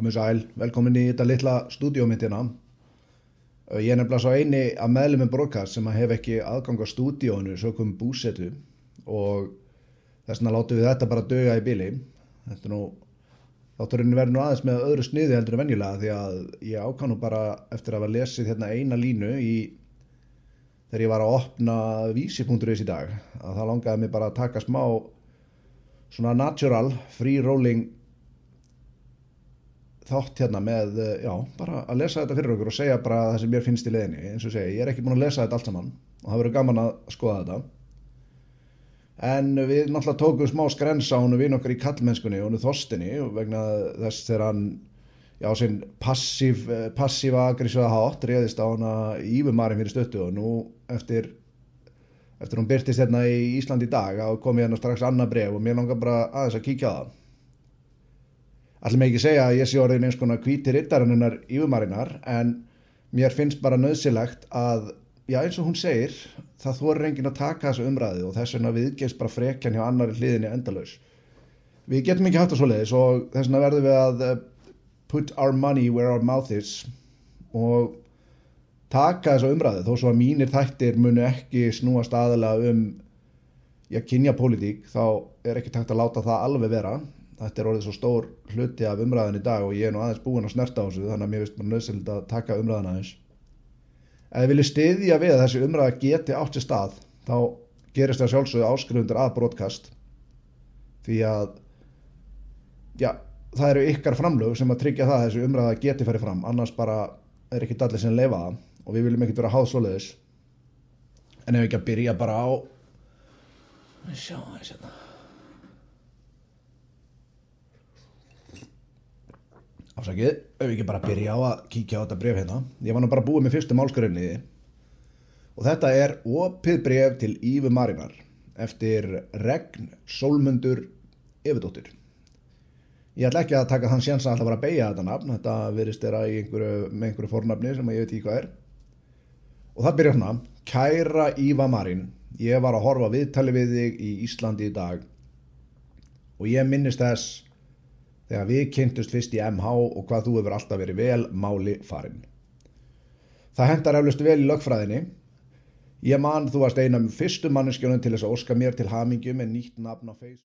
Komið sæl, velkomin í þetta litla stúdíómyndina. Ég er nefnilega svo eini að meðlumum broadcast sem að hef ekki aðgang á stúdíónu sökum búsetu og þess vegna látum við þetta bara döga í bíli. Þetta er nú, þátturinn verður nú aðeins með öðru sniði heldur en venjulega því að ég ákvæm nú bara eftir að hafa lesið hérna eina línu í þegar ég var að opna vísi.is í dag að það langaði mig bara að taka smá svona natural, free rolling þátt hérna með, já, bara að lesa þetta fyrir okkur og segja bara það sem mér finnst í leðinni eins og segja, ég er ekki búin að lesa þetta allt saman og það verður gaman að skoða þetta. En við náttúrulega tókum smá skrensa á hún við okkar í kallmennskunni og hún þostinni og vegna þess þegar hann já, sinn passív passíva agrísvaða hátt reyðist á hana ífumarinn fyrir stöttu og nú eftir eftir hún byrtist hérna í Ísland í dag þá kom ég hérna strax annað bref og mér langar bara aðeins að kíkja á það Allir með ekki segja að ég sé orðin eins konar hvíti rittarinnar yfirmarinnar en mér finnst bara nöðsilegt að, já eins og hún segir, það þorir enginn að taka þessu umræði og þess vegna viðgeist bara frekjan hjá annari hliðinni endalaus. Við getum ekki haft það svoleiðis og þess vegna verðum við að eh, put our money where our mouth is og taka þessu umræði þó svo að mínir þættir munu ekki snúast aðalega um, já kynja pólitík þá er ekki takt að láta það alveg vera þetta er orðið svo stór hluti af umræðin í dag og ég er nú aðeins búin að snerta á þessu þannig að mér finnst maður nöðsild að taka umræðin aðeins. Ef þið viljið stiðja við að þessi umræða geti átt sér stað þá gerist það sjálfsögðu áskrifundur að broadcast. Því að já, það eru ykkar framlög sem að tryggja það að þessi umræða geti farið fram. Annars bara er ekki allir sem leifa það og við viljum ekkert vera háð svoleiðis. En ef ekki að byrja bara á sjá það hérna Ásakið, ef við ekki bara byrja á að kíkja á þetta bref hérna. Ég var nú bara búið með fyrstu málskröfniði og þetta er opið bref til Ífu Marinar eftir Regn Solmundur Yfirdóttir. Ég ætla ekki að taka þann séns að alltaf var að beigja þetta nafn, þetta verist þeirra einhverju, með einhverju fornafni sem ég veit ekki hvað er. Og það byrja hérna, kæra Íva Marin, ég var að horfa viðtali við þig í Íslandi í dag og ég minnist þess þegar við kynntust fyrst í MH og hvað þú hefur alltaf verið vel máli farin. Það hendar eflust vel í lögfræðinni. Ég man þú varst eina fyrstu manneskjónum til þess að orska mér til hamingjum en nýtt nafn á Facebook.